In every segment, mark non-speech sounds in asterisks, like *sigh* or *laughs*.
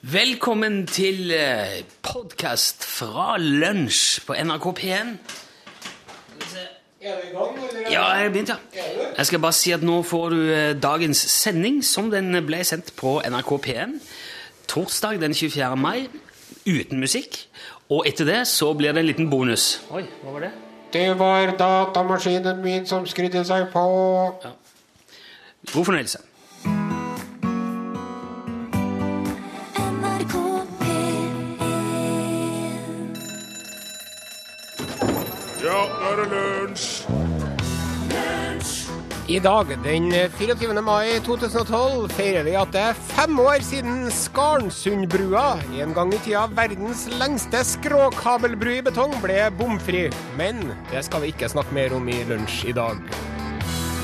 Velkommen til podkast fra lunsj på NRK P1. Er du i gang, eller? Ja, jeg har begynt, ja. Jeg skal bare si at nå får du eh, dagens sending som den ble sendt på NRK P1 torsdag den 24. mai uten musikk. Og etter det så blir det en liten bonus. Oi, hva var det? Det var datamaskinen min som skrudde seg på. God fornøyelse. I dag, den 24. mai 2012, feirer vi at det er fem år siden Skarnsundbrua, en gang i tida verdens lengste skråkabelbru i betong, ble bomfri. Men det skal vi ikke snakke mer om i lunsj i dag.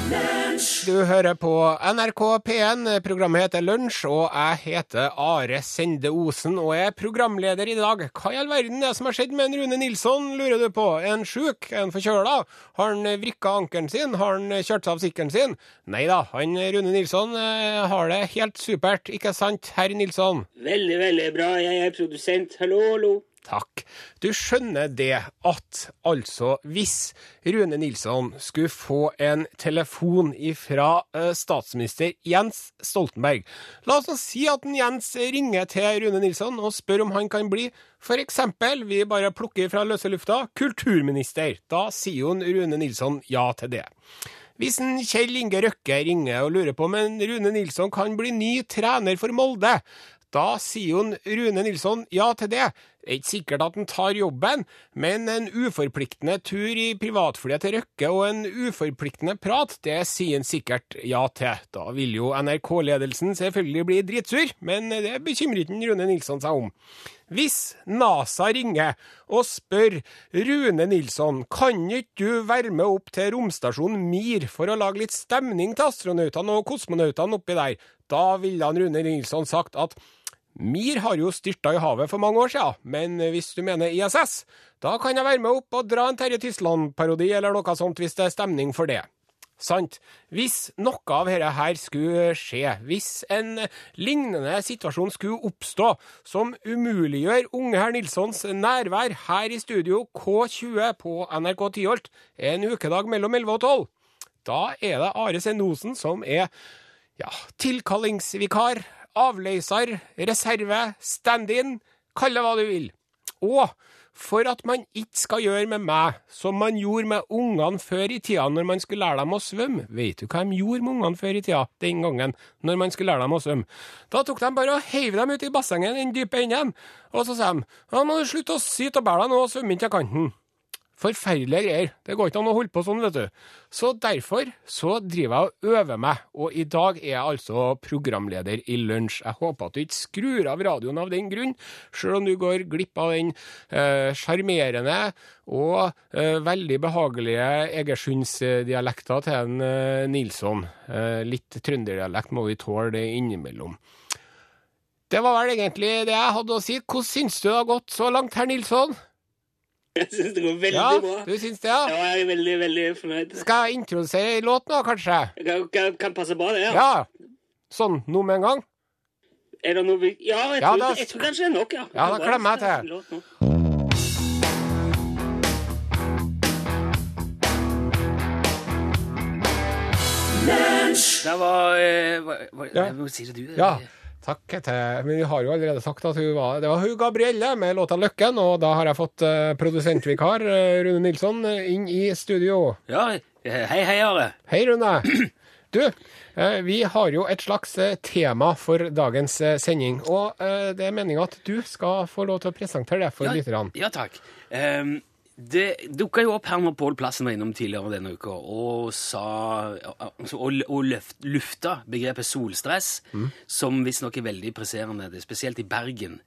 Du hører på NRK P1. Programmet heter Lunsj, og jeg heter Are Sende Osen og er programleder i dag. Hva i all verden er det som har skjedd med en Rune Nilsson, lurer du på? Er han sjuk? Er han forkjøla? Har han vrikka ankelen sin? Har han kjørt seg av sykkelen sin? Nei da, han Rune Nilsson eh, har det helt supert, ikke sant, herr Nilsson? Veldig, veldig bra. Jeg er produsent. Hallo, hallo. Takk. Du skjønner det at altså, hvis Rune Nilsson skulle få en telefon fra eh, statsminister Jens Stoltenberg La oss si at en Jens ringer til Rune Nilsson og spør om han kan bli eksempel, vi bare plukker fra løse lufta, kulturminister. Da sier jo Rune Nilsson ja til det. Hvis en Kjell Inge Røkke ringer og lurer på om Rune Nilsson kan bli ny trener for Molde, da sier hun Rune Nilsson ja til det. Det er ikke sikkert at han tar jobben, men en uforpliktende tur i privatflyet til Røkke og en uforpliktende prat, det sier han sikkert ja til. Da vil jo NRK-ledelsen selvfølgelig bli dritsur, men det bekymrer ikke Rune Nilsson seg om. Hvis NASA ringer og spør Rune Nilsson, kan ikke du være med opp til romstasjonen Mir for å lage litt stemning til astronautene og kosmonautene oppi der, da ville han Rune Nilsson sagt at Mir har jo styrta i havet for mange år siden, men hvis du mener ISS, da kan jeg være med opp og dra en Terje Tysland-parodi eller noe sånt hvis det er stemning for det. Sant. Hvis noe av dette her skulle skje, hvis en lignende situasjon skulle oppstå som umuliggjør unge herr Nilssons nærvær her i studio K20 på NRK Tyholt en ukedag mellom 11 og 12, da er det Are Sendosen som er ja, tilkallingsvikar, avløser, reserve, stand-in, kall det hva du vil. Og for at man ikke skal gjøre med meg som man gjorde med ungene før i tida når man skulle lære dem å svømme. Vet du hva de gjorde med ungene før i tida den gangen når man skulle lære dem å svømme? Da tok de bare og heiv dem ut i bassenget den dype enden, og så sa de nå må du slutte å syte og bære deg nå og svømme inn til kanten. Forferdelige greier. Det går ikke an å holde på sånn, vet du. Så derfor så driver jeg og øver meg, og i dag er jeg altså programleder i Lunsj. Jeg håper at du ikke skrur av radioen av den grunn, sjøl om du går glipp av den sjarmerende og eh, veldig behagelige Egersundsdialekta til en eh, Nilsson. Eh, litt trønderdialekt må vi tåle innimellom. Det var vel egentlig det jeg hadde å si. Hvordan syns du det har gått så langt, herr Nilsson? Jeg syns det går veldig Ja, bra. du syns det, ja? Ja, jeg er veldig, veldig fornøyd. Skal jeg introdusere en låt nå, kanskje? Kan, kan, kan passe bra, det. Ja. Ja. Sånn, nå med en gang? Er det noe vi Ja, jeg, Ja, tror, da- jeg tror kanskje det er nok, ja. Ja, da klemmer jeg til. Låt nå. Det var, eh, hva, hva, Ja. Hva sier du? Ja. Takk til Men vi har jo allerede sagt at hun var Det var hun Gabrielle med låta 'Løkken', og da har jeg fått eh, produsentvikar eh, Rune Nilsson eh, inn i studio. Ja, hei, hei, Are. Hei, Rune. Du, vi har jo et slags tema for dagens sending, og det er meninga at du skal få lov til å presentere det for Ja, lytterne. ja takk. Ehm, det dukka jo opp her når Pål Plassen var innom tidligere denne uka og sa altså, og, og løft, lufta begrepet solstress, som visstnok er veldig presserende, det spesielt i Bergen.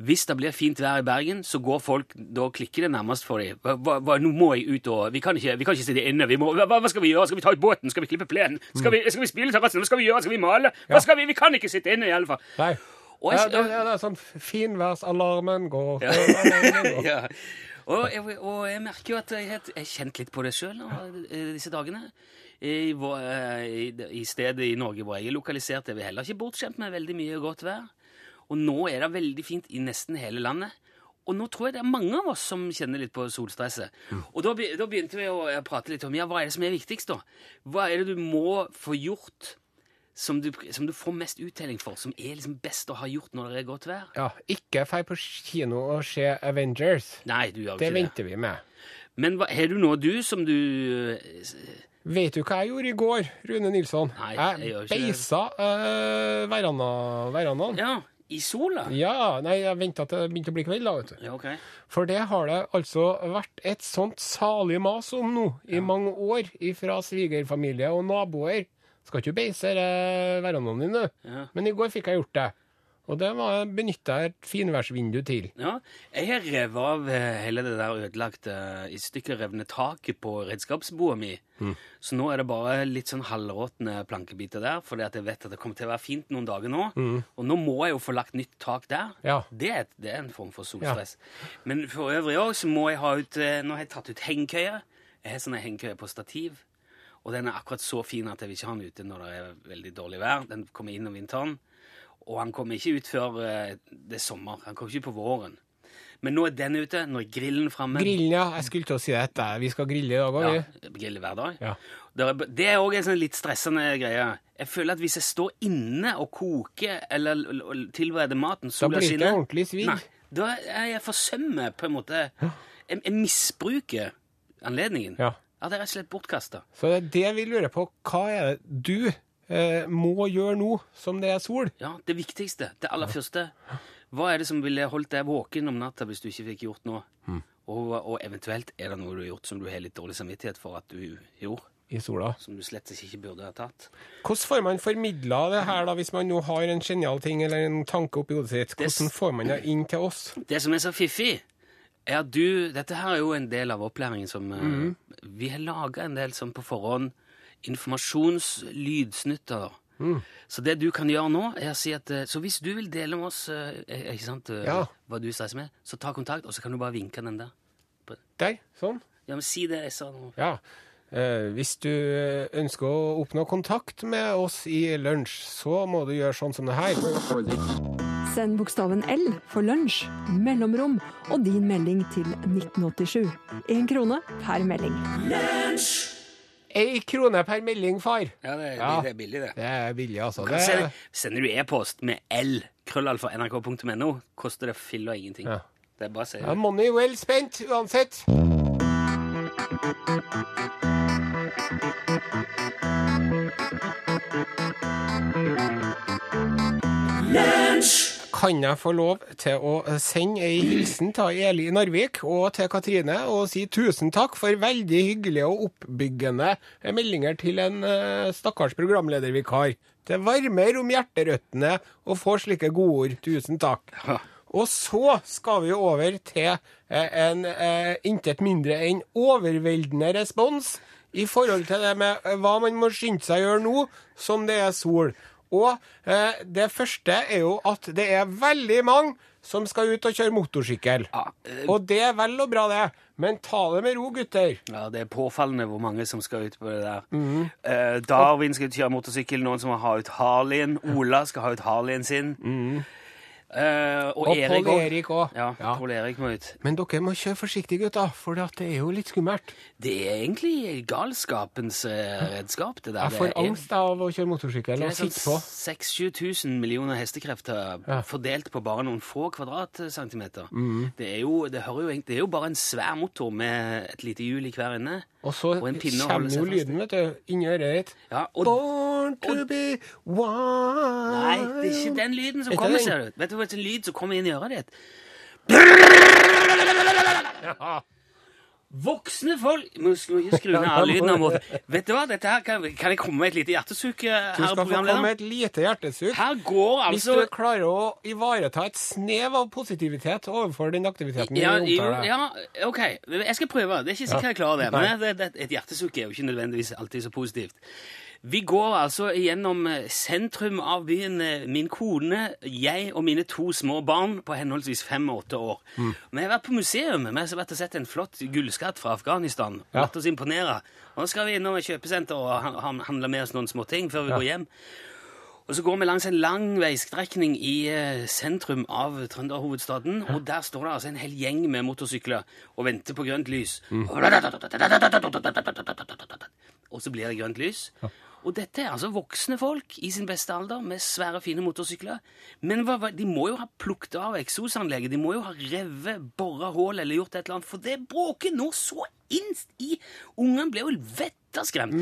Hvis det blir fint vær i Bergen, så går folk Da klikker det nærmest for dem. Hva, hva, nå må jeg ut og Vi kan ikke, vi kan ikke sitte inne. Vi må, hva, hva skal vi gjøre? Skal vi ta ut båten? Skal vi klippe plenen? Skal vi, skal vi spille terrassen? Hva skal vi gjøre? Skal vi male? Hva skal vi? Vi kan ikke sitte inne, i alle fall. Nei. Og Ja, jeg- det, ja, det er sånn finværsalarmen går Ja. alarmen går. ja. *laughs* Og, jeg, og jeg merker jo at jeg har kjent litt på det sjøl disse dagene. I, eh, i, stedet i Norge hvor jeg er lokalisert, er vi heller ikke bortskjemt med veldig mye godt vær. Og nå er det veldig fint i nesten hele landet. Og nå tror jeg det er mange av oss som kjenner litt på solstresset. Og da, da begynte vi å eh, prate litt om ja, hva er det som er viktigst, da? Hva er det du må få gjort som du, som du får mest uttelling for, som er liksom best å ha gjort når det er godt vær? Ja, ikke dra på kino og se Avengers. Nei, du gjør Det ikke det. venter vi med. Men hva, har du noe, du, som du Vet du hva jeg gjorde i går, Rune Nilsson? Nei, jeg jeg beisa uh, veranda, verandaen. Ja. Ja, i sola? Ja, nei, jeg venta til det begynte å bli kveld, da, vet du. Ja, ok. For det har det altså vært et sånt salig mas om nå i mange år fra svigerfamilie og naboer. Skal ikke du beise eh, verandaen din, du? Ja. Men i går fikk jeg gjort det. Og det var benytta jeg et finværsvindu til. Ja, jeg har revet av eh, hele det der ødelagte, i stykker revne taket på redskapsboa mi. Mm. Så nå er det bare litt sånn halvråtne plankebiter der, fordi at jeg vet at det kommer til å være fint noen dager nå. Og nå må jeg jo få lagt nytt tak der. Mm. Ja. Det, er, det er en form for solstress. Men for øvrig òg så må jeg ha ut eh, Nå har jeg tatt ut hengekøye. Jeg har sånne hengekøyer på stativ. Og den er akkurat så fin at jeg vil ikke ha den ute når det er veldig dårlig vær. Den kommer inn om vinteren. Og han kommer ikke ut før eh, det er sommer. Han kommer ikke på våren. Men nå er den ute. Nå er grillen framme. Grillen, ja. Jeg skulle til å si dette. Vi skal grille i dag òg, vi. Ja, grille hver dag. Ja. Det er- òg en sånn litt stressende greie. Jeg føler at hvis jeg står inne og koker eller tilbereder maten Da blir det ikke ordentlig. Nei, da er jeg forsømmer på en måte Jeg, jeg misbruker anledningen. Ja. Ja, det er rett og slett bortkasta. Så det er det vi lurer på. Hva er det du eh, må gjøre nå som det er sol? Ja, det viktigste, det aller første. Hva er det som ville holdt deg våken om natta hvis du ikke fikk gjort noe? Mm. Og, og eventuelt er det noe du har gjort som du har litt dårlig samvittighet for at du gjorde? I sola. Som du slett ikke burde ha tatt? Hvordan får man formidla det her, da, hvis man nå har en genial ting eller en tanke oppi hodet sitt? Hvordan får man det inn til oss? Det som er så fiffig, at du Dette her er jo en del av opplæringen som eh, Mhm. Vi har laga en del sånn på forhånd informasjonslydsnutter. Mm. Så det du kan gjøre nå, er å si at eh, Så hvis du vil dele med oss eh, eh, ikke sant, eh, Ja. hva du stresser med, så ta kontakt, og så kan du bare vinke den der. Der. Sånn. Ja, men si det jeg sa nå. Ja. Eh, hvis du ønsker å oppnå kontakt med oss i lunsj, så må du gjøre sånn som det her. Send bokstaven L for lunsj, mellomrom og din melding til 1987. Én krone per melding. Lunsj! Ei krone per melding, far. Ja, det, Ja. det er billig, det. Det er billig, altså. Det, sende, sender du e-post med L, krøllalfa, nrk.no, koster det fill og ingenting. Ja. Det er bare å si ja, money well spent, uansett. Kan jeg få lov til å sende ei hilsen til Eli Narvik og til Katrine og si tusen takk for veldig hyggelige og oppbyggende meldinger til en eh, stakkars programledervikar. Det varmer om hjerterøttene å få slike godord. Tusen takk. Og så skal vi over til eh, en eh, intet mindre enn overveldende respons i forhold til det med hva man må skynde seg å gjøre nå som det er sol. Og eh, det første er jo at det er veldig mange som skal ut og kjøre motorsykkel. Ja, eh, Og det er vel og bra, det. Men ta det med ro, gutter. Ja, det er påfallende hvor mange som skal ut på det der. Mhm. Eh, Darwin skal ut kjøre motorsykkel, noen som har ut Harleyen. Ola skal ha ut Harleyen sin. Eh, og. Og Erik Pål. Erik òg. Ja, Ja. Pål Erik må ut. Men dere må kjøre forsiktig, gutta, for det er jo litt skummelt. Det er egentlig galskapens eh, redskap, det der. Jeg får angst av å kjøre motorsykkel og sånn sitte på. 6000-7000 millioner hestekrefter Ja. fordelt på bare noen få kvadratcentimeter. Mm. Det, er jo, det, jo, det er jo bare en svær motor med et lite hjul i hver ende. Og så Og kommer jo lyden, vet du, inni øret ditt. Ja, Born to be wild Nei, det er ikke den lyden som kommer, ser du. Vet du hvilken lyd som kommer inn i øret ditt? Ja. Voksne folk Må ikke skru ned *laughs* all lyden. Vet du hva, dette her kan, kan jeg komme med et lite hjertesukk, eh, Du skal få komme med et lite hjertesukk. Går Hvis altså du klarer å ivareta et snev av positivitet overfor den aktiviteten ja, du omtaler. ja, OK. Jeg skal prøve. Det er ikke sikkert jeg klarer det. Men det, det, et hjertesukk er jo ikke nødvendigvis alltid så positivt. Vi går altså gjennom eh, sentrum av byen, eh, min kone, jeg og mine to små barn på henholdsvis fem og åtte år. Mm. Vi har vært på museum. Vi har vært og sett en flott gullskatt fra Afghanistan. Ja. Latt oss imponere. Og nå skal vi innom et kjøpesenter og han- han- handle med oss noen småting før vi Ja. går hjem. Og så går vi langs en lang veistrekning i eh, sentrum av trønderhovedstaden, og der står det altså en hel gjeng med motorsykler og venter på grønt lys. Og så blir det grønt lys. Dette er altså voksne folk i sin beste alder med svære, fine motorsykler. Men hva, hva, de må jo ha plukket av eksosanlegget. De må jo ha revet, bora hull eller gjort et eller annet, for det bråker nå så innst i Ungene blir jo vetterskremt.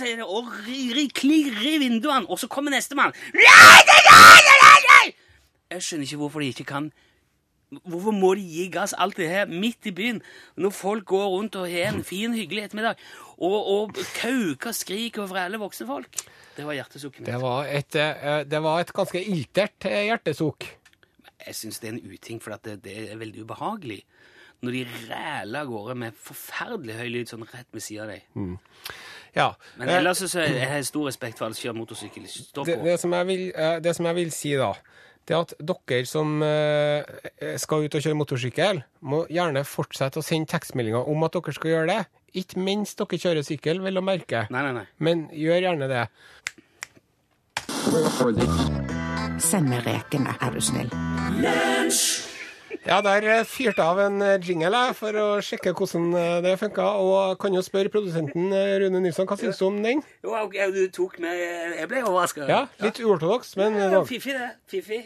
Sier det, og klirrer i vinduene, og så kommer nestemann. Jeg skjønner ikke hvorfor de ikke kan Hvorfor må de gi gass alt det her midt i byen, når folk går rundt og har en fin, hyggelig ettermiddag, og, og kauker, skriker og alle voksne folk? Det var hjertesukket Det var et, eh, det var et ganske iltert eh, hjertesukk. Jeg syns det er en uting, for det, det er veldig ubehagelig. Når de ræler av gårde med forferdelig høy lyd sånn rett ved siden av deg. Ja. Men eh, ellers så har jeg har stor respekt for alle som kjører motorsykkel. Stå på. det, som jeg vil, det som jeg vil si da, det at dere som eh, skal ut og kjøre motorsykkel, må gjerne fortsette å sende tekstmeldinger om at dere skal gjøre det. Ikke mens dere kjører sykkel, vel å merke. Nei, nei, nei. Men gjør gjerne det. Send meg rekene, er du snill. Ja, der eh, fyrte jeg av en eh, jingle for å sjekke hvordan eh, det funka. Og kan jo spørre produsenten eh, Rune Nilsson, hva syns du om den? Jo, du tok meg Jeg ble overraska. Ja, litt uortodoks, men eh, Fiffig, det. Fiffig.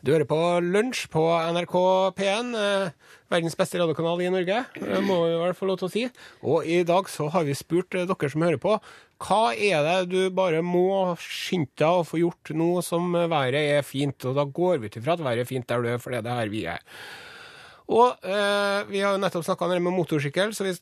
Du hører på Lunsj på NRK P1, eh, verdens beste radiokanal i Norge, må vi fall få lov til å si. Og i dag så har vi spurt eh, dere som hører på, hva er det du bare må skynde deg å få gjort nå som været er fint? Og da går vi ut ifra at været er fint der du er, for det er det her vi er. Og eh, vi har jo nettopp snakka med motorsykkel, så vi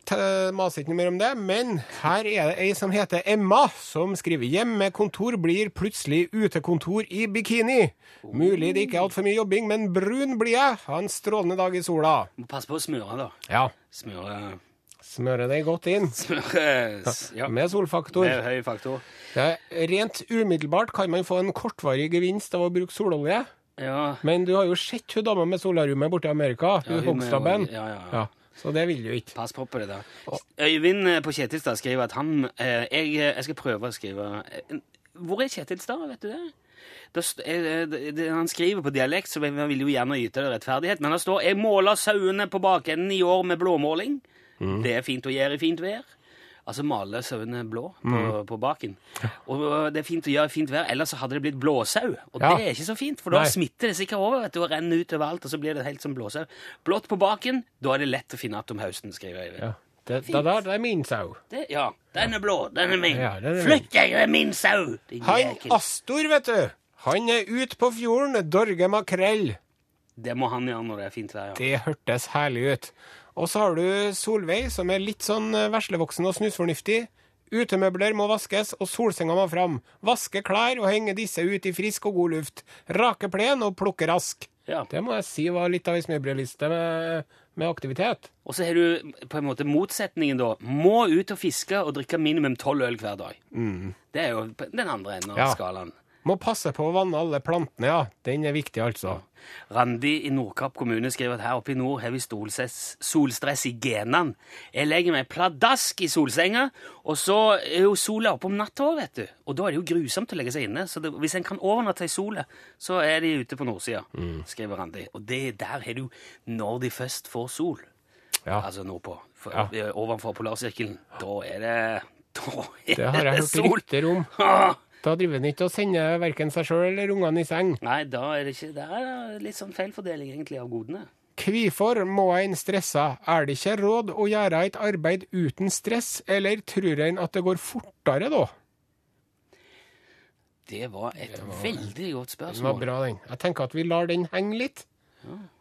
maser ikke noe mer om det. Men her er det ei som heter Emma, som skriver 'Hjemmekontor blir plutselig utekontor i bikini'. Mulig det ikke er altfor mye jobbing, men brun blir jeg. Ha en strålende dag i sola. Må passe på å smøre, da. Ja. Smøre Smøre deg godt inn. Smøres, Ja. Med solfaktor. Med høy faktor. Er rent umiddelbart kan man få en kortvarig gevinst av å bruke sololje. Ja. Men du har jo sett hun dama med solariumet borte i Amerika, Ja, hun Hogstaben. ja, ja, ja. Ja, så det vil du ikke. Pass på på det der. Øyvind eh, på Kjetilstad skriver at han eh, jeg, jeg skal prøve å skrive eh, Hvor er Kjetilstad, vet du eh, det, han skriver på dialekt, så vi vil jo gjerne yte det rettferdighet. Men det står 'Jeg måler sauene på bakenden i år med blåmåling'. Det er fint å gjøre i fint vær. Altså male sauene blå på, på baken. Og det er fint å gjøre i fint vær, ellers så hadde det blitt blåsau. Og Ja. det er ikke så fint, for da Nei. smitter det sikkert over vet du, og renner ut over alt, og så blir det helt som blåsau. Blått på baken, da er det lett å finne igjen om høsten, skriver Øyvind. Ja. Det, det der det er min sau. Det, ja, den er blå, den er min. Ja, den er Flytt deg, det er min sau! Han. Astor, vet du. Han er ute på fjorden, dorger makrell. Det må han gjøre når det er fint vær. Ja. Det hørtes herlig ut. Og så har du Solveig, som er litt sånn eh, veslevoksen og snusfornuftig. Utemøbler må vaskes, og solsenga må fram. Vaske klær og henge disse ut i frisk og god luft. Rake plen og plukke rask. Ja. Det må jeg si var litt av ei smørbrødliste med, med aktivitet. Og så har du på en måte motsetningen, da. Må ut og fiske og drikke minimum tolv øl hver dag. Det er jo den andre enden av Ja. skalaen. Må passe på å vanne alle plantene, ja. Den er viktig, altså. Randi i Nordkapp kommune skriver at her oppe i nord har vi solstress i genene. Jeg legger meg pladask i solsenga, og så er jo sola oppe om natta òg, vet du. Og da er det jo grusomt å legge seg inne. Så det, hvis en kan overnatte i sola, så er de ute på nordsida, skriver Randi. Og det der har du når de først får sol. Ja. Altså nordpå. For, Ja. Ovenfor polarsirkelen. Da er det *laughs* Da er Det har jeg hørt rykter om. Da driver en ikke og sender verken seg sjøl eller ungene i seng. Nei, da er det ikke Det er litt sånn feilfordeling, egentlig, av godene. Hvorfor må en stresse? Er det ikke råd å gjøre et arbeid uten stress, eller tror en at det går fortere da? Det var et veldig godt spørsmål. Det var bra, den. Jeg tenker at vi lar den henge litt.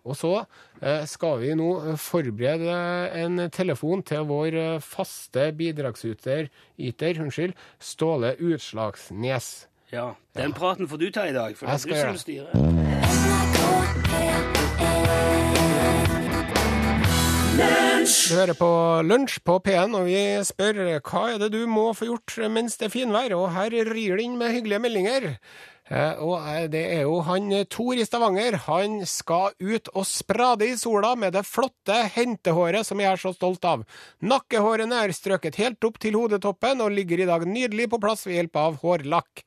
Og så eh, skal vi nå eh, forberede en telefon til vår eh, faste bidragsyter, yter, unnskyld, Ståle Utslagsnes. Ja, Den praten får du ta i dag, for det er skal du som styrer. Du hører på Lunsj på P1, og vi spør hva er det du må få gjort mens det er finvær, og her rir det inn med hyggelige meldinger. Eh, Og eh, det er jo han eh, Tor i Stavanger. Han skal ut og sprade i sola med det flotte hentehåret som jeg er så stolt av. Nakkehårene er strøket helt opp til hodetoppen og ligger i dag nydelig på plass ved hjelp av hårlakk.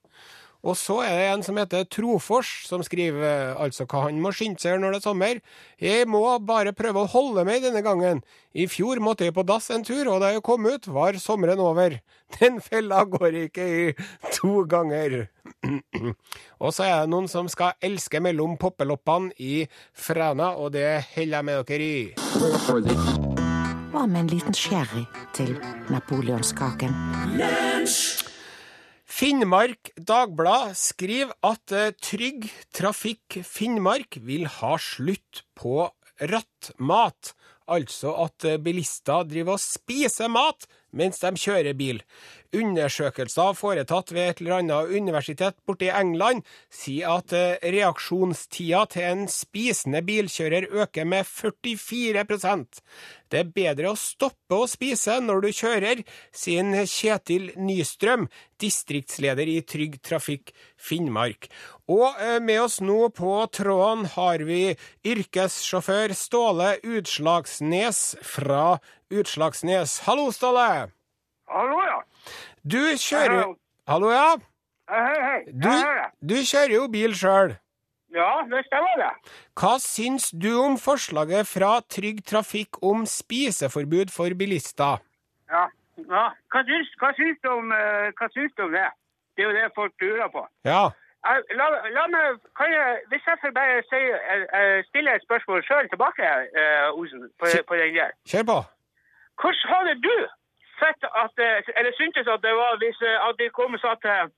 Og så er det en som heter Trofors, som skriver eh, altså hva han må skynde seg når det er sommer. Jeg må bare prøve å holde meg denne gangen. I fjor måtte jeg på dass en tur, og da jeg kom ut, var sommeren over. *laughs* Den fella går ikke i to ganger. *clears throat* og så er det noen som skal elske mellom poppeloppene i Fræna, og det holder jeg med dere i. Hva med en liten sherry til napoleonskaken? Finnmark Dagblad skriver at eh, Trygg Trafikk Finnmark vil ha slutt på rattmat. Altså at eh, bilister driver og spiser mat mens de kjører bil. Undersøkelser foretatt ved et eller annet universitet borte i England sier at eh, reaksjonstida til en spisende bilkjører øker med 44% Det er bedre å stoppe å spise når du kjører, sier Kjetil Nystrøm, distriktsleder i Trygg Trafikk Finnmark. Og eh, med oss nå på tråden har vi yrkessjåfør Ståle Utslagsnes fra Utslagsnes. Hallo, Ståle! Hallo, ja. Du kjører Hallo. Hallo, ja? Hei, hei, hei. Du, du kjører jo bil sjøl. Ja, det stemmer det. Hva syns du om forslaget fra Trygg Trafikk om spiseforbud for bilister? Ja. ja. Hva, syns, hva, syns du om, eh, hva syns du om det? Det er jo det folk lurer på. Ja. La, la meg, kan jeg, hvis jeg får bare si, eh, eh, stille et spørsmål sjøl tilbake, Osen, på, på den der. Kjør på. Hvordan hadde du sett at eh, Eller syntes at det var hvis eh, at de kom og sa til,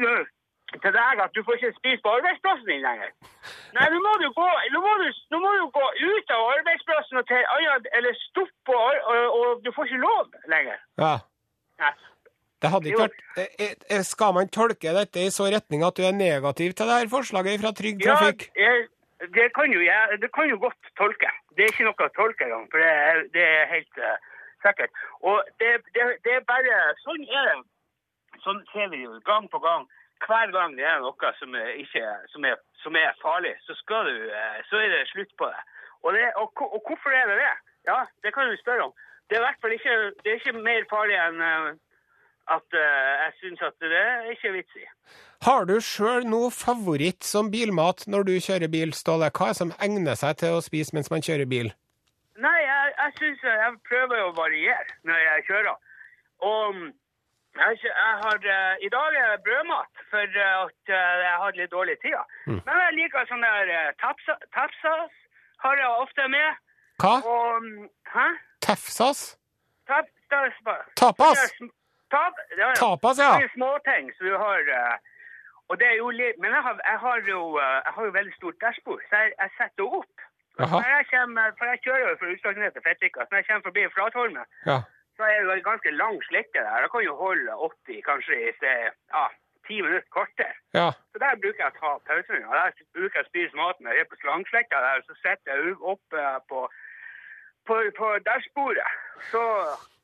eh, til deg at du får ikke spise på arbeidsplassen din lenger? Nei, nå må du gå, nå må du, nå må du gå ut av arbeidsplassen og til annet, eller stoppe, og, og, og du får ikke lov lenger. Ja. Nei. Det hadde ikke vært Skal man tolke dette i så retning at du er negativ til det her forslaget fra Trygg Ja, Trafikk? jeg, det, kan jo, jeg, det kan jo godt tolke. Det er ikke noe å tolke engang, for det det er helt sikkert. Og det, det, det er bare Sånn er det. Sånn ser vi jo gang på gang. Hver gang det er noe som er, ikke, som er, som er farlig, så, du, eh, så er det slutt på det. Og, det og, og hvorfor er det det? Ja, det kan du spørre om. Det er i hvert fall ikke, det er ikke mer farlig enn eh, at eh, jeg syns at det er ikke vits i. Har du sjøl noe favoritt som bilmat når du kjører bil, Ståle? Hva er det som egner seg til å spise mens man kjører bil? Nei, jeg, jeg syns jeg prøver å variere når jeg kjører. Og mm, jeg, jeg har uh, I dag er det brødmat, for eh, at uh, jeg har litt dårlig tid. Men jeg liker sånn der uh, tapsas. Har jeg ofte med. Hva? Og mm, Hæ? Tefsas? Tap, Tapas? Tap, ja. Tapas, ja. Sånne småting som du har. og det er jo litt Men jeg har, jeg har, jo, jeg har jo veldig stort dashbord, så jeg, jeg setter opp. Jeg kommer, for jeg kjører jo fra Utslagsnes til Fettvika. Når jeg kommer forbi Flatholmen, Ja. så er det jo en ganske lang slette der. Da kan jo holde 80, kanskje ja, 10 minutter, kortere. ja. Så der bruker jeg å ta pausen. Og der bruker jeg å spise maten. Jeg er på slangsletta der, så setter jeg oppe opp på, på, på dashbordet. Så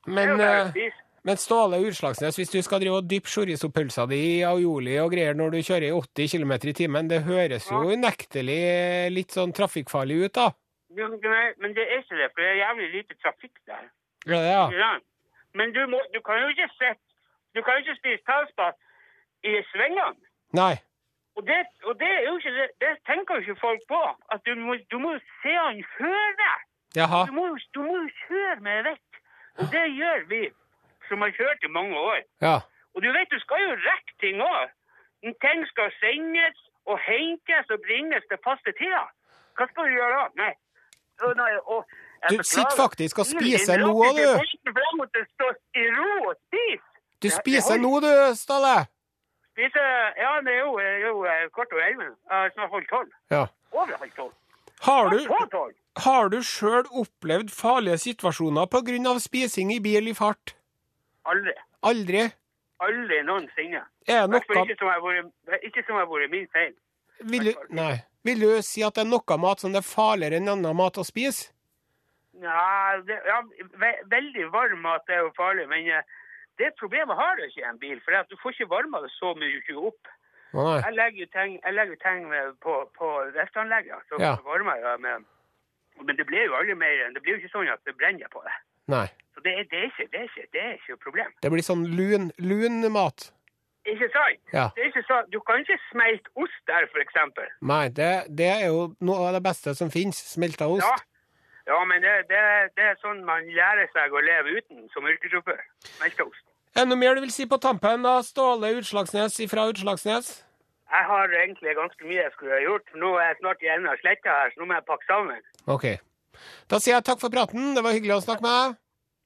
Men, det er jo bare eh, å spise. Men Ståle Utslagsnes, hvis du skal drive og dyppe chorizo-pølsa di i aioli og greier når du kjører i 80 km i timen, det høres jo unektelig litt sånn trafikkfarlig ut, da? Men det er ikke det, for det er jævlig lite trafikk der. Ja, ja? Ja. Men du, må, du kan jo ikke sette Du kan jo ikke spise tauspat i svingene. Nei. Og det, og det er jo ikke det, det tenker jo ikke folk på. At du må, du må se han før deg. Jaha. Du må, du må jo kjøre med vett. Og det gjør vi som har kjørt i mange år. Ja. Og du vet, du skal jo rekke ting òg. Ting skal sendes og hentes og bringes til faste tider. Hva skal du gjøre da? Nei. Og, nei og, Du sitter faktisk og spiser nå, du. Du spiser nå, du, Ståle. Spiser ja, det er jo, jo eh, kvart over elleve. Snart holdt tolv. Ja. Over halv tolv. Har du, har du sjøl opplevd farlige situasjoner pga. spising i bil i fart? Aldri. Aldri? Aldri noensinne. Er det noe ikke som har vært- ikke som har vært min feil. vil du, Nei. Vil du si at det er noe mat som det er farligere enn annen mat å spise? Ja, det, ja ve veldig varm mat er jo farlig, men eh, det problemet har du ikke i en bil, for du får ikke varma det så mye opp. Nei. Jeg legger ting, jeg legger ting på, på restauranlegget, så Ja. varmer jeg med Men det blir jo aldri mer Det blir jo ikke sånn at det brenner på det. Nei. Så det, er- det, er ikke, det, er ikke, det er ikke et problem. Det blir sånn lun, lun mat. Ikke sant? Ja. Det er ikke så, Du kan ikke smelte ost der, eksempel. Nei, det, det er jo noe av det beste som finnes. Smelta ost. Ja, ja men det, det, det er sånn man lærer seg å leve uten som yrkessjåfør. Smelta ost. Er det noe mer du vil si på tampen da, Ståle Utslagsnes ifra Utslagsnes? Jeg har egentlig ganske mye jeg skulle ha gjort. Nå er jeg snart i enden av sletta her, så nå må jeg pakke sammen. OK. Da sier jeg takk for praten. Det var hyggelig å snakke med deg.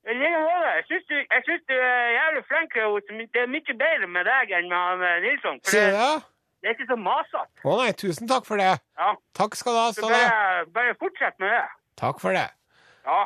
Jeg syns du, er jævlig flink. Det er mye bedre med deg enn med eh, Nilsson. For Sier du det, det? er ikke så masete. Å nei, tusen takk for det. Ja. Takk skal du ha, Så Ståle. bare, bare fortsett med det. Takk for det. Ja.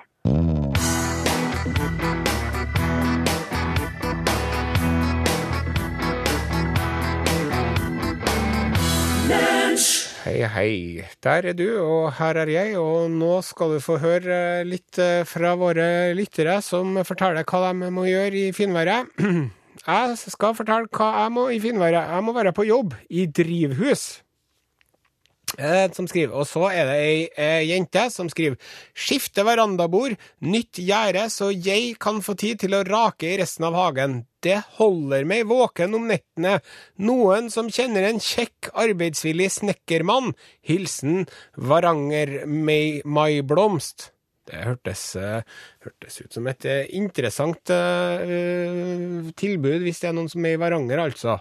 Hei, hei. Der er du, og her er jeg, og nå skal du få høre litt eh, fra våre lyttere som forteller hva de må gjøre i finværet. *clears throat* Jeg skal fortelle hva jeg må i finværet. Jeg må være på jobb i drivhus. Eh, som skriver, Og så er det ei ei jente som skriver Skifte verandabord, nytt gjerde, så jeg kan få tid til å rake i resten av hagen. Det holder meg våken om nettene. Noen som kjenner en kjekk, arbeidsvillig snekkermann. Hilsen Varanger May, Mai Blomst. Det hørtes, eh, hørtes ut som et eh, interessant uh, tilbud, hvis det er noen som er i Varanger, altså.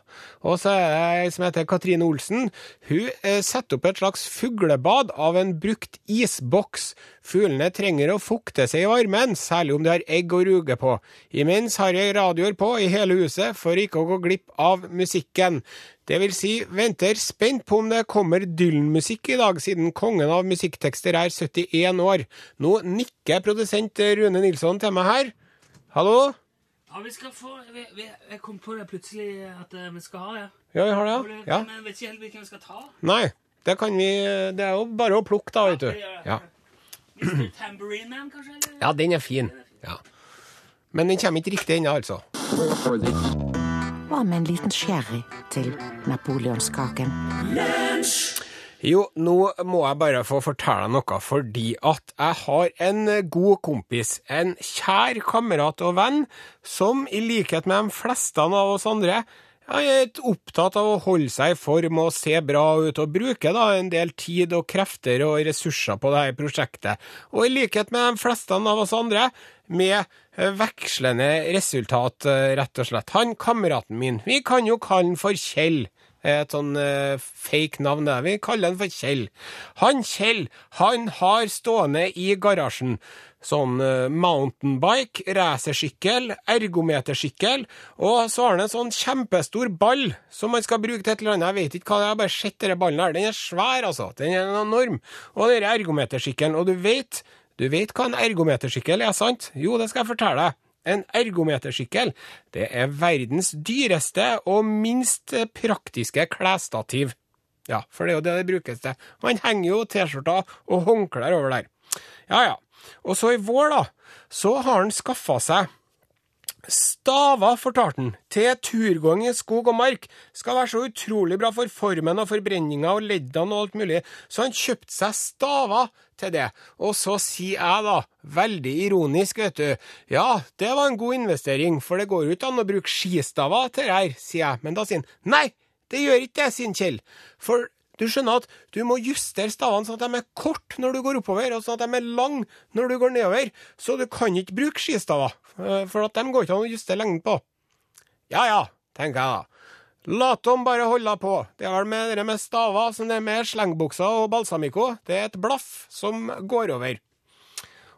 Og så er det ei som heter Katrine Olsen. Hun uh, setter opp et slags fuglebad av en brukt isboks. Fuglene trenger å fukte seg i varmen, særlig om de har egg å ruge på. Imens har jeg radioer på i hele huset for ikke å gå glipp av musikken. Det vil si, venter spent på om det kommer Dylan-musikk i dag, siden kongen av musikktekster er 71 år. Nå nikker produsent Rune Nilsson til meg her. Hallo? Ja, vi skal få vi, vi, Jeg kom på det plutselig at eh, vi skal ha det. Ja, vi har det, ja. ja. Men jeg vet ikke helt hvilken vi skal ta. Nei, det kan vi Det er jo bare å plukke, da, vet du. Ja, Mr. Tambourine Man, kanskje? Eller? ja den er fin. Ja. Men den kommer ikke riktig ennå, altså. Hva med en liten sherry til napoleonskaken? Jo, nå må jeg bare få fortelle noe, fordi at jeg har en god kompis, en kjær kamerat og venn, som i likhet med de fleste av oss andre, er opptatt av å holde seg i form og se bra ut, og bruke da en del tid og krefter og ressurser på dette prosjektet. Og i likhet med de fleste av oss andre, med vekslende resultat, rett og slett. Han kameraten min, vi kan jo kalle han for Kjell. Et sånn eh, fake navn, Der. Vi kaller han for Kjell. Han Kjell, han har stående i garasjen sånn eh, mountainbike, racersykkel, ergometersykkel, og så har han en sånn kjempestor ball som han skal bruke til et eller annet. Jeg vet ikke hva det er, jeg har bare sett denne ballen her. Den er svær, altså. Den er enorm. Og denne ergometersykkelen. Og du vet, du vet hva en ergometersykkel er, sant? Jo, det skal jeg fortelle deg. En ergometersykkel det er verdens dyreste og minst praktiske klesstativ. Ja, for det er jo det det brukes til. Man henger jo T-skjorter og håndklær over der. Ja, ja. Og så i vår, da, så har han skaffa seg Staver, fortalte han, til turgåing i skog og mark skal være så utrolig bra for formen og forbrenninga og leddene og alt mulig, så han kjøpte seg staver til det. Og så sier jeg da, veldig ironisk, vet du, ja, det var en god investering, for det går jo ikke an å bruke skistaver til det her, sier jeg. Men da sier han, nei, det gjør ikke det, sier Kjell. For du skjønner at du må justere stavene sånn at de er kort når du går oppover, og sånn at de er lang når du går nedover. Så du kan ikke bruke skistaver, eh, for at de går ikke an å justere lengden på. Ja ja, tenker jeg da. La dem bare holde på. Det er vel med det med staver som det er med slengbukser og balsamico. Det er et blaff som går over.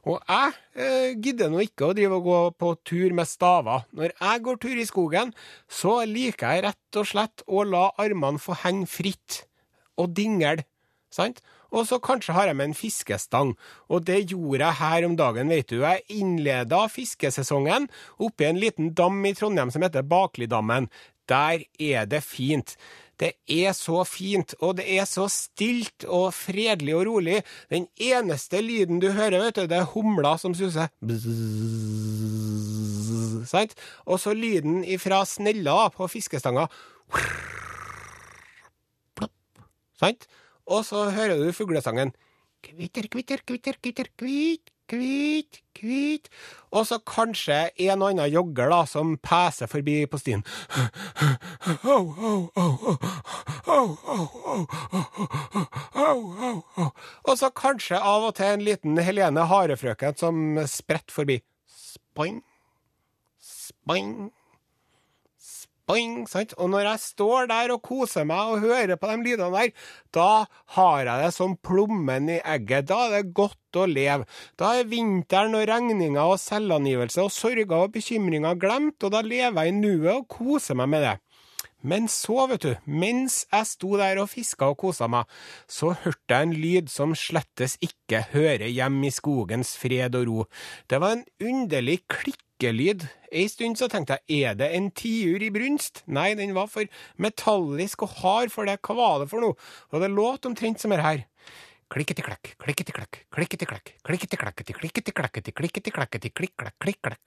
Og jeg eh, gidder nå ikke å drive og gå på tur med staver. Når jeg går tur i skogen, så liker jeg rett og slett å la armene få henge fritt og dingle, sant? Og så kanskje har jeg med en fiskestang, og det gjorde jeg her om dagen, vet du. Jeg innleda fiskesesongen oppe i en liten dam i Trondheim som heter Baklidammen. Der er det fint. Det er så fint, og det er så stilt og fredelig og rolig. Den eneste lyden du hører, vet du, det er humla som suser. Sant? Og så lyden ifra snella på fiskestanga. Sant? Og så hører du fuglesangen. Kvitter, kvitter, kvitter, kvitter, kvit, kvit, kvit Og så kanskje en og annen jogger da, som peser forbi på stien. Og så kanskje av og til en liten Helene Harefrøken som spretter forbi. Spang, spang sant? Og når jeg står der og koser meg og hører på de lydene der, da har jeg det som plommen i egget. Da er det godt å leve. Da er vinteren og regninger og selvangivelse og sorger og bekymringer glemt, og da lever jeg i nuet og koser meg med det. Men så, vet du, mens jeg sto der og fiska og kosa meg, så hørte jeg en lyd som slettes ikke hører hjemme i skogens fred og ro. Det var en underlig klikkelyd. Ei stund så tenkte jeg, er det en tiur i brunst? Nei, den var for metallisk og hard for det. Hva var det for noe? Og det låt omtrent som det her. Klikketi-klakk, klikketi-klakk, klikketi-klakk, klikketi-klakketi, klikketi-klakketi, klikketi-klakketi, klikk-klakk, klikk-klakk,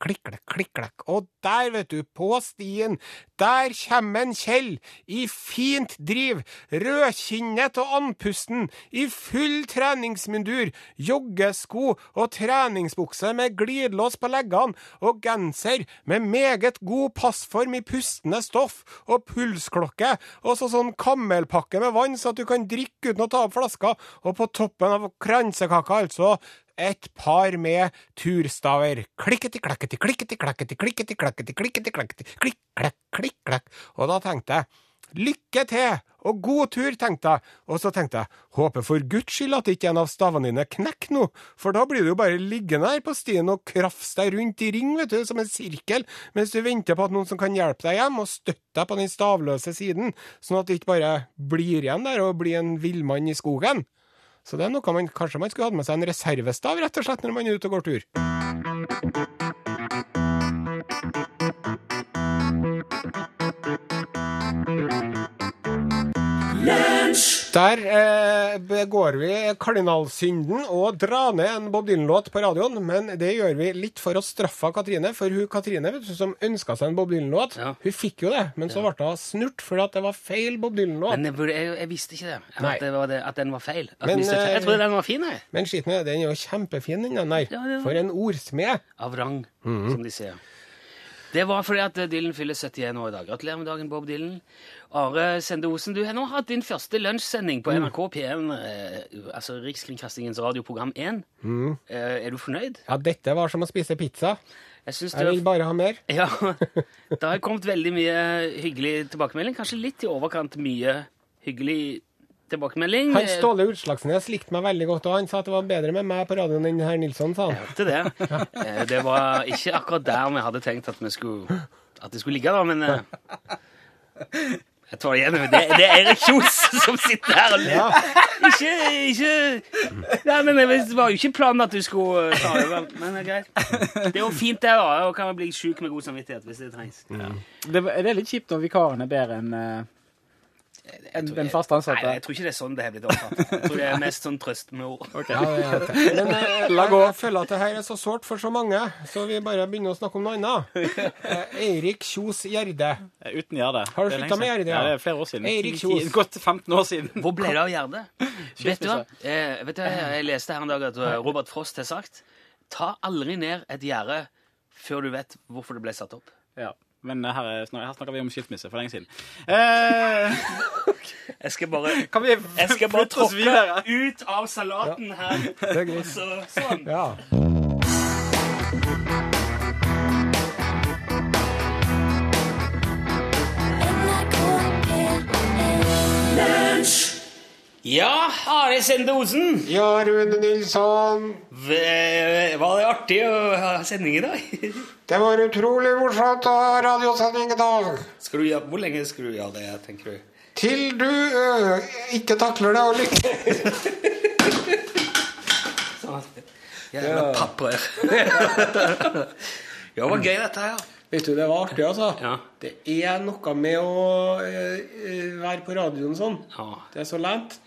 klikk-klakk, klikk-klakk. Og der, vet du, på stien, der kommer en Kjell, i fint driv, rødkinnet og andpusten, i full treningsmundur, joggesko og treningsbukse med glidelås på leggene, og genser med meget god passform i pustende stoff, og pulsklokke, og så sånn kammelpakke med vann, så at du kan drikke uten å ta opp flaska, og på toppen av kransekaka, altså, et par med turstaver. Klikketi, klakketi, klikketi, klakketi, klikketi, klakketi, klikketi, klakketi, klikk, klakk, klikk, klakk. Og da tenkte jeg, lykke til, og god tur, tenkte jeg. Og så tenkte jeg, håper for guds skyld at ikke en av stavene dine knekker nå, for da blir du jo bare liggende her på stien og krafse deg rundt i ring, vet du, som en sirkel, mens du venter på at noen som kan hjelpe deg hjem og støtte deg på den stavløse siden, sånn at du ikke bare blir igjen der og blir en villmann i skogen. Så det er noe man kanskje man skulle hatt med seg en reservestav, rett og slett, når man er ute og går tur. Der eh, begår vi kardinalsynden og drar ned en Bob Dylan-låt på radioen, men det gjør vi litt for å straffe Katrine. For hun Katrine, vet du, som ønska seg en Bob Dylan-låt, Ja. hun fikk jo det, men så ble hun snurt fordi at det var feil Bob Dylan-låt. Men jeg, jeg, jeg visste ikke det. At, det var det, at den var feil. Men, feil. eh, jeg trodde den var fin, jeg. Men skiten er, den er jo kjempefin, den der. For en ordsmed. Av rang, Mhm. som de sier. Det var fordi at Dylan fyller 71 år i dag. Gratulerer med dagen, Bob Dylan. Are Sende Osen, du har nå hatt din første lunsjsending Mm. på NRK P1, eh, altså Rikskringkastingens radioprogram 1. Mm. Eh, er du fornøyd? Ja, dette var som å spise pizza. Jeg Jeg vil bare ha mer. *laughs* ja, det har kommet veldig mye hyggelig tilbakemelding. Kanskje litt i overkant mye hyggelig tilbakemelding. Han Ståle Utslagsnes likte meg veldig godt, og han sa at det var bedre med meg på radioen enn herr Nilsson, sa han. til det. Eh, Det var ikke akkurat der vi hadde tenkt at vi skulle At det skulle ligge, da, men eh, Jeg tar det igjen. Det, det er Erik Kjos som sitter her og ler. Ikke, ikke Nei, men Det var jo ikke planen at du skulle eh, ta over, men det er greit. Det er jo fint, det. da, Og kan bli sjuk med god samvittighet hvis det trengs. Det, det er litt kjipt når vikaren er bedre enn enn den fast ansatte. Nei, jeg tror ikke det er sånn det har blitt oppfattet. Jeg tror det er mest sånn trøst med ord. Ja, det er. Men eh, *laughs* La gå. jeg føler at det her er så sårt for så mange, så vi bare begynner å snakke om noe annet. *laughs* Eh, Eirik Kjos Gjerde. Uten Gjerde. Har du sluttet med. Gjerde, ja? Ja, det er flere år siden. Eirik Kjos. Godt 15 år siden. Hvor ble det av Gjerde? *laughs* Vet du hva? Eh, vet du, hva? jeg leste her en dag at eh, Robert Frost har sagt ta aldri ned et gjerde før du vet hvorfor det ble satt opp. Ja. Men her, er, her snakker vi om skilsmisse for lenge siden. Eh, *laughs* Jeg skal bare, kan vi jeg skal bare flytte oss videre? tråkke ut av salaten her. Det er Og greit. så, sånn. Ja. Ja, Are Sende Osen. ja, Rune Nilsson. Var det artig å ha sending i dag? *laughs* Det var utrolig morsomt å ha radiosending i dag. Du gjøre, hvor lenge skal du gjøre det, tenker du? Til du ø, ikke takler det og lykke. *laughs* Sånn. Jævla papper. *laughs* ja, det var gøy dette her. Vet du, det var artig, altså. Ja. Det er noe med å ø, ø, være på radioen sånn. Ja. Det er så lent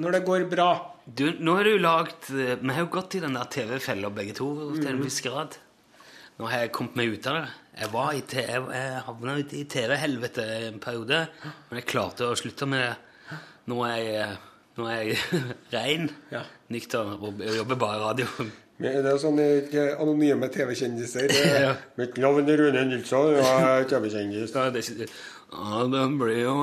når det går bra. Du, nå har du lagd eh, Vi har jo gått i den der TV-fella begge to til en viss grad. Nå har jeg kommet meg ut av det. Jeg var i te- jeg, havna i TV-helvete en periode, men jeg klarte å slutte med det Nå er jeg, nå er jeg *laughs* rein, Ja. nykter og jobber bare i radio. Men det er sånn ikke anonyme TV-kjendiser. Er- *laughs* Ja. Mitt navn er Rune Nilsson, og jeg er TV-kjendis. Ja, det, ja, den ble jo,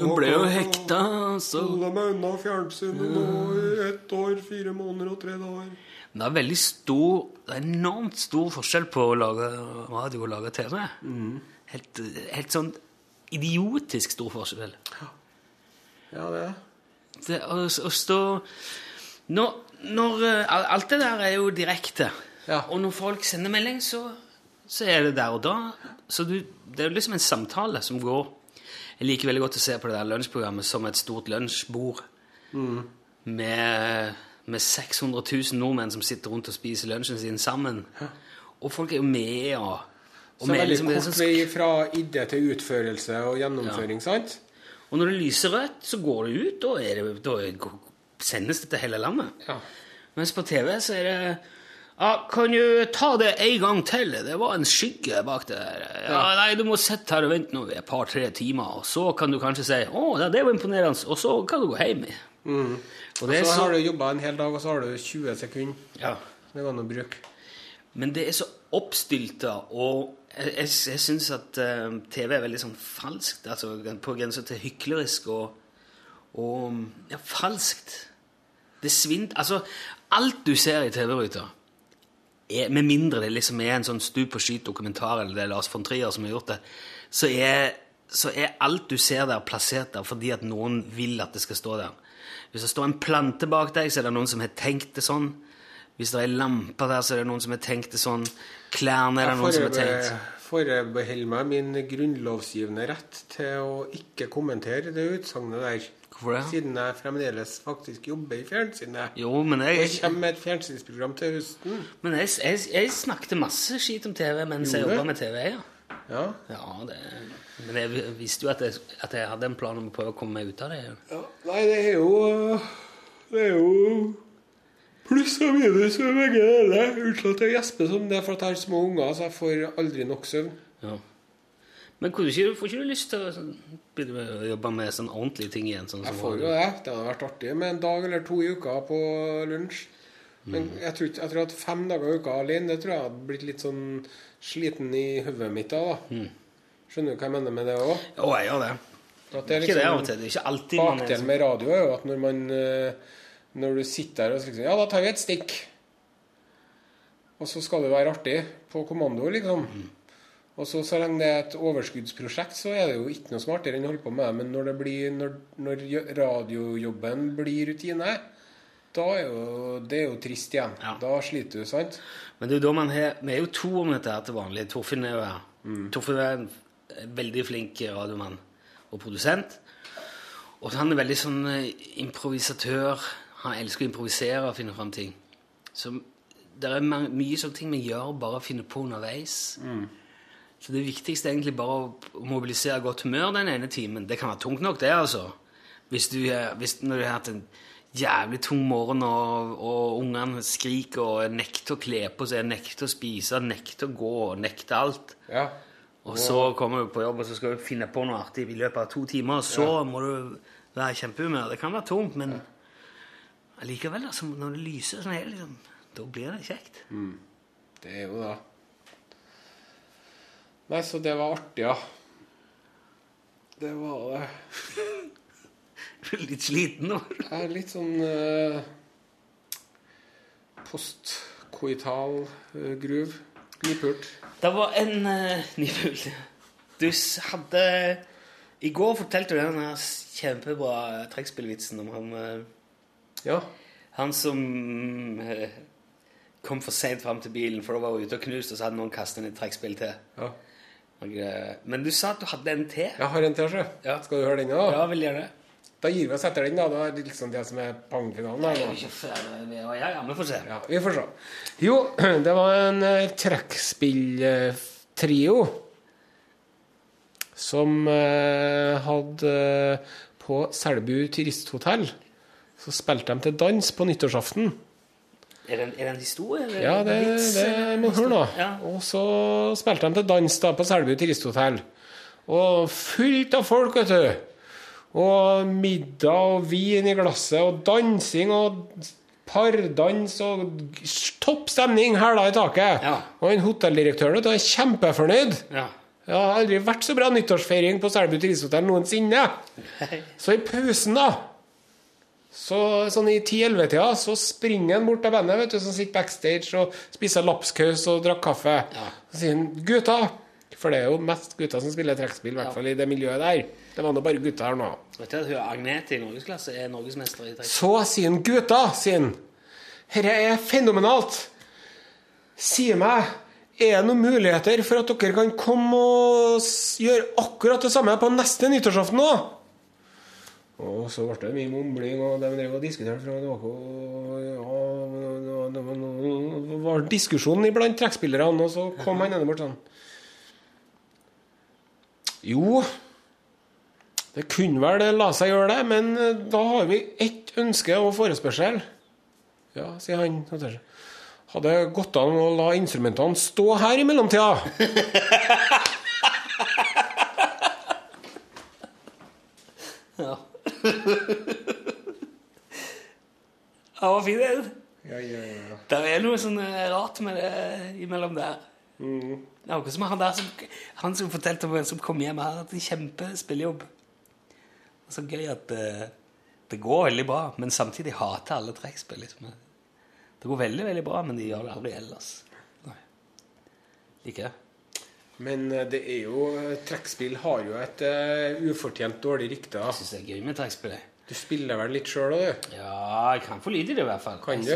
de ble jo hekta, så Holde meg unna fjernsynet nå i ett år, fire måneder og tre dager. Det er veldig stor, det er enormt stor forskjell på å lage radio og lage TV. Helt, helt sånn idiotisk stor forskjell. Ja, det er Det, å, å stå når, når eh, Alt det der er jo direkte. Ja. Og når folk sender melding, så, så er det der og da. Så du, det er jo liksom en samtale som går Jeg liker veldig godt å se på det der lunsjprogrammet som et stort lunsjbord. Med, med 600 000 nordmenn som sitter rundt og spiser lunsjen sin sammen. Og folk er jo med og, og Så med veldig liksom, det kort vei fra idé til utførelse og gjennomføring, sant? Og når det lyser rødt, så går det ut, da, er det, da er- sendes det til hele landet. Ja. Mens på TV så er det ja, Kan du ta det en gang til? Det var en skygge bak der. Ja, Nei, du må sitte her og vente nå et par-tre timer, og så kan du kanskje si 'Å, det var imponerende', og så kan du gå hjem. Mm. Og det er Så så, har du jobba en hel dag, og så har du 20 sekunder. ja. Det var noe bruk. Men det er så oppstylta, og jeg, jeg, jeg syns at uh, TV er veldig sånn falskt. Altså på grensa til hyklerisk og, og ja, falskt. Det svind. Altså, alt du ser i TV-ruta, med mindre det liksom er en sånn stup og skyt-dokumentar eller det er Lars von Trier som har gjort det, så er, så er alt du ser der, plassert der fordi at noen vil at det skal stå der. Hvis det står en plante bak deg, så er det noen som har tenkt det sånn. Hvis det er lamper der, så er det noen som har tenkt det sånn. Klærne er det noen som har tenkt. Forbeholder meg min grunnlovsgivende rett til å ikke kommentere det utsagnet der. Hvorfor det? Siden jeg fremdeles faktisk jobber i fjernsynet. Jo, men jeg... Og jeg, kommer med et fjernsynsprogram til høsten. men jeg, jeg, jeg snakket masse skit om TV mens jeg Gjorde jobba med TV. ja. Ja. Ja, det, men jeg visste jo at jeg, at jeg hadde en plan om å prøve å komme meg ut av det. Nei, det er jo Det er jo pluss og minus med begge deler. Unnskyld at jeg gjesper sånn, det for at jeg har små unger, så jeg får aldri nok søvn. Ja. Men får du ikke, får ikke du lyst til å sånn, jobbe med sånn ordentlige ting igjen? Sånn, Jeg som får jo det. Det hadde vært artig med en dag eller to i uka på lunsj. Men jeg tror, jeg tror at fem dager i uka alene, det tror jeg hadde blitt litt sånn sliten i hodet mitt da. da. Skjønner du hva jeg mener med det òg? Jo, jeg gjør det. At det er Ikke det av og til. liksom Det er ikke alltid Bakdelen med radio er jo at når man eh, Når du sitter der og liksom Ja, da tar vi et stikk. Og så skal det være artig på kommando, liksom. Og så, så lenge det er et overskuddsprosjekt, så er det jo ikke noe smartere enn å holde på med det. Men når, det blir, når, når radiojobben blir rutine, da er jo det er jo trist igjen. Ja. Da sliter du, sant? Men det er jo da man har, vi er jo to om dette her til vanlig. Torfinn er jo her. Torfinn er en veldig flink radiomann og produsent. Og han er veldig sånn eh, improvisatør. Han elsker å improvisere og finne fram ting. Så det er mange, mye sånne ting vi gjør bare å finne på underveis. Så det viktigste er egentlig bare å mobilisere godt humør den ene timen. Det kan være tungt nok, det, altså. Hvis du, hvis, når du har hatt en jævlig tung morgen, og, og ungene skriker og nekter å kle på seg, nekter å spise, nekter å gå, nekter alt. Ja. Og så kommer du på jobb, og så skal du finne på noe artig i løpet av to timer, og så må du være i kjempehumør. Det kan være tungt, men allikevel, altså, når det lyser sånn, her, liksom, da blir det kjekt. Det er jo da Nei, så det var artig, ja. Det var det. *laughs* Litt sliten nå. Jeg er litt sånn uh, postkoital uh, gruv. Nypult. Det var en *laughs* uh, nypult. Du hadde I går fortalte du den kjempebra trekkspillvitsen om han eh, Ja. Han som eh, kom for seint fram til bilen, for da var hun ute og knuste, og så hadde noen kastet inn et trekkspill til. ja. Og, eh, men du sa at du hadde en til. Jeg har en til, sjø. Ja. Skal du høre den, da? Ja, vil gjøre det. Da gir vi oss etter den, da. Da er det liksom det som er pangfinalen ja, vi får se. Ja, vi får se. Jo, *clears throat* det var en uh, trekkspilltrio som uh, hadde uh, På Selbu turisthotell så spilte de til dans på nyttårsaften. Er det en, er det en historie? eller Ja, det, det må høre nå. Ja. Og så spilte de til dans da på Selbu turisthotell. Og fullt av folk, vet du. Og middag og vin i glasset og dansing og pardans og topp stemning hæla i taket. Ja. Og en hotelldirektør vet du, er kjempefornøyd. Ja. Det har aldri vært så bra nyttårsfeiring på Selbu turisthotell noensinne. Så i pausen, da så, Sånn i 10-11-tida så springer han bort til bandet vet du, som sitter backstage og spiser lapskaus og drakk kaffe. Så sier han 'gutta', for det er jo mest gutter som spiller trekkspill, i hvert fall i det miljøet der. Det var nå bare gutter her nå. Vet du at hun Agnete i norgesklasse er norgesmester i trekkspill? Så sier han 'gutta', sier han. Dette er fenomenalt. Si meg, er det noen muligheter for at dere kan komme og gjøre akkurat det samme på neste nyttårsaften nå? Og så ble det mye mumling, og de drev og diskuterte fra var ja, det var noe- var diskusjon iblant trekkspillerne, og så kom han ene bort sånn Jo, det kunne vel det la seg gjøre det, men eh, da har vi ett ønske og forespørsel. Ja, sier han. Hadde det gått an å la instrumentene stå her i mellomtida? *laughs* Ja. *laughs* Ja, var fin den. Ja, ja, ja. Det er noe sånn eh, rart med det imellom der. Mm. Det er akkurat som han der som, han som fortalte om en som kom hjem her, hatt en kjempespillejobb. Så gøy at det, det går veldig bra, men samtidig hater alle trekkspill. Liksom. Det går veldig, veldig bra, men de gjør det aldri ellers. Nei. Liker det. Men eh, det er jo Trekkspill har jo et uh, ufortjent dårlig rykte. Jeg syns det er gøy med trekkspill. Du spiller vel litt sjøl òg, du? Ja, jeg kan få lite i det i hvert fall. Kan du?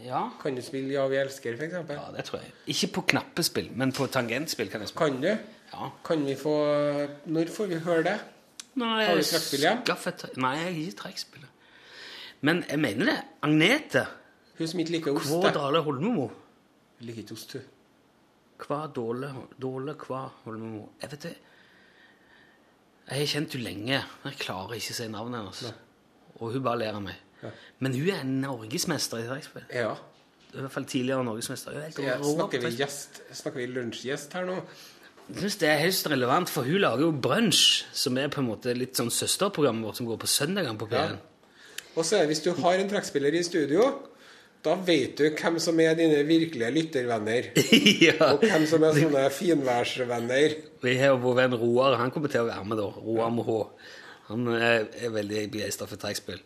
Ja. Kan du spille Ja, vi elsker, f.eks.? ja, det tror jeg. Ikke på knappespill, men på tangentspill kan jeg spille. Kan du? Ja. Kan vi få Når får vi høre det? Nei, Har du trekkspill igjen? skaffet Nei, jeg har ikke trekkspill. Men jeg mener det. Agnete Hun som ikke liker ost. Det. Dale Holmemo. Liker ikke ost, hun. Kva Dåle Dåle hva Holmemo. Jeg vet det. Jeg har kjent henne lenge. Jeg klarer ikke å si navnet hennes. Og hun bare ler av meg. Men hun er norgesmester i trekkspill. Ja. I hvert fall tidligere norgesmester. Er Ja, snakker vi gjest Snakker vi lunsjgjest her nå? Jeg synes det er høyst relevant, for hun lager jo Brunsj, som er på en måte litt sånn søsterprogrammet vårt som går på søndagene på P1. Og så er det hvis du har en trekkspiller i studio, da vet du hvem som er dine virkelige lyttervenner. *laughs* ja. Og hvem som er sånne finværsvenner. Vi har jo vår venn Roar. Han kommer til å være med, da. Roar med H. Han er, er veldig begeistra for trekkspill.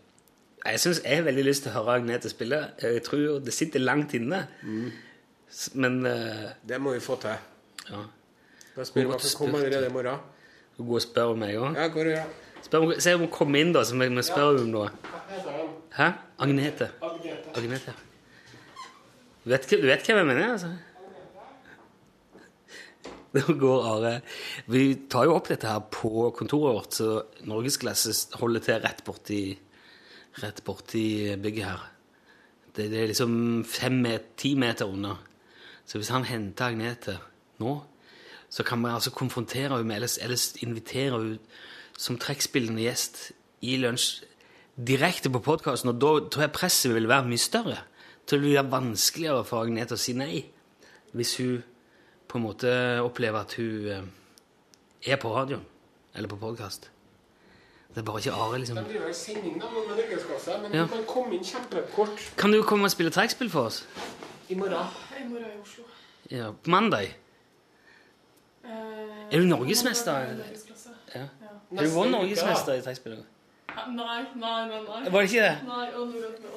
Jeg synes jeg har veldig lyst til å høre Agnete spille. Jeg tror det sitter langt inne. Mm. Men uh, Det må vi få til. ja. Da spør vi Godt om hun kommer allerede i morgen. Hun går og spør meg òg. Ja, går gjør det. Se om hun kommer inn, da, så vi spør ja. om noe. Hæ? Agnete. Agnete. Du vet, du vet hvem jeg mener, altså? *laughs* Nå går Are Vi tar jo opp dette her på kontoret vårt, så Norgesklasse holder til rett borti, rett borti bygget her. Det, det er liksom fem met, ti meter unna. Så hvis han henter Agnete nå, så kan vi altså konfrontere henne med, eller, eller invitere henne som trekkspillende gjest i lunsj direkte på podkasten, og da tror jeg presset vil være mye større. Så det vil være vanskeligere for Agnete å si nei hvis hun på en måte opplever at hun eh, er på radioen eller på podkast. Det er bare ikke Are, liksom. Det blir en sending da, med Norgesklasse, men Ja. du kan komme inn kjempekort Kan du komme og spille trekkspill for oss? i morgen. I morgen i Oslo. Ja, på mandag? Eh, Er du norgesmester? Ja. Ja. Er du vår norgesmester i trekkspill? Nei, nei, nei. nei. Var det ikke det? Nei, nå er det med.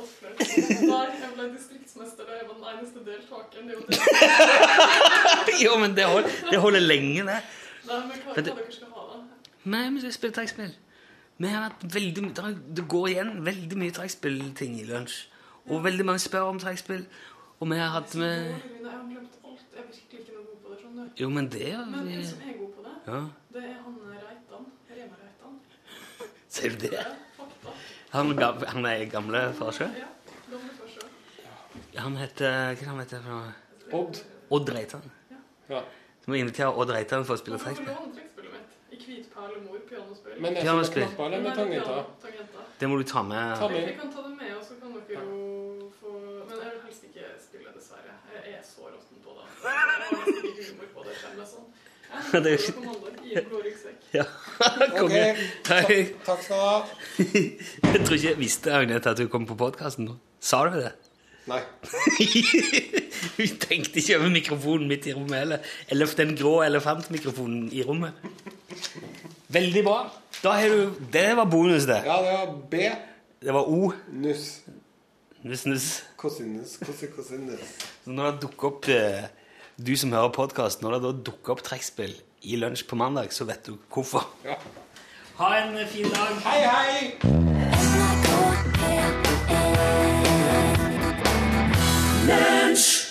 Nei, jeg ble distriktsmester og jeg var den eneste deltakeren. Er jo det. *laughs* Jo, men det holder, det holder lenge, det. Nei, men hva, hva dere skal ha, da? Nei, vi skal spille trekkspill. Vi har hatt veldig, mye det går igjen veldig mye trekkspillting i lunsj. Og veldig mange spør om trekkspill. Og vi har hatt med Jeg har glemt alt. Jeg er virkelig ikke noe god på det. skjønner du. Jo, men det Men en som er god på det, Ja, det er han Reitan. Rema Reitan. Ser du det? Han, ga- han er gamle Farsjø? Ja. Han heter Hva han heter han? Odd. Odd Reitan. Ja. Så må invitere Odd Reitan for å spille trekkspill. I hvit perlemor, pianospill. Men er det knapper eller med? Tangenter. Det må du ta med. Ta med. Vi kan ta det med, og så kan dere jo få Men jeg vil helst ikke spille, dessverre. Jeg er så råtten på det. Jeg har nesten ikke humor på det selv. Sånn. *laughs* Det er jo ikke... mandag i en blå ryggsekk. Ja, *laughs* konge. Hei. Takk skal du ha. *laughs* Jeg tror ikke jeg visste Agnete at du kom på podkasten. Sa du det? Nei. *laughs* Hun tenkte ikke over mikrofonen midt i rommet heller. Eller den grå elefantmikrofonen i rommet. Veldig bra. Du Det var bonus, det. Ja, det var B. Det var O. Nuss. Nuss, nuss. Kosinus. Kosi, kosinus. Så når det dukker opp eh, Du som hører podkast, når det da dukker opp trekkspill i lunsj på mandag, så vet du hvorfor. Ja. Ha en fin dag. Hei, hei! Lunsj!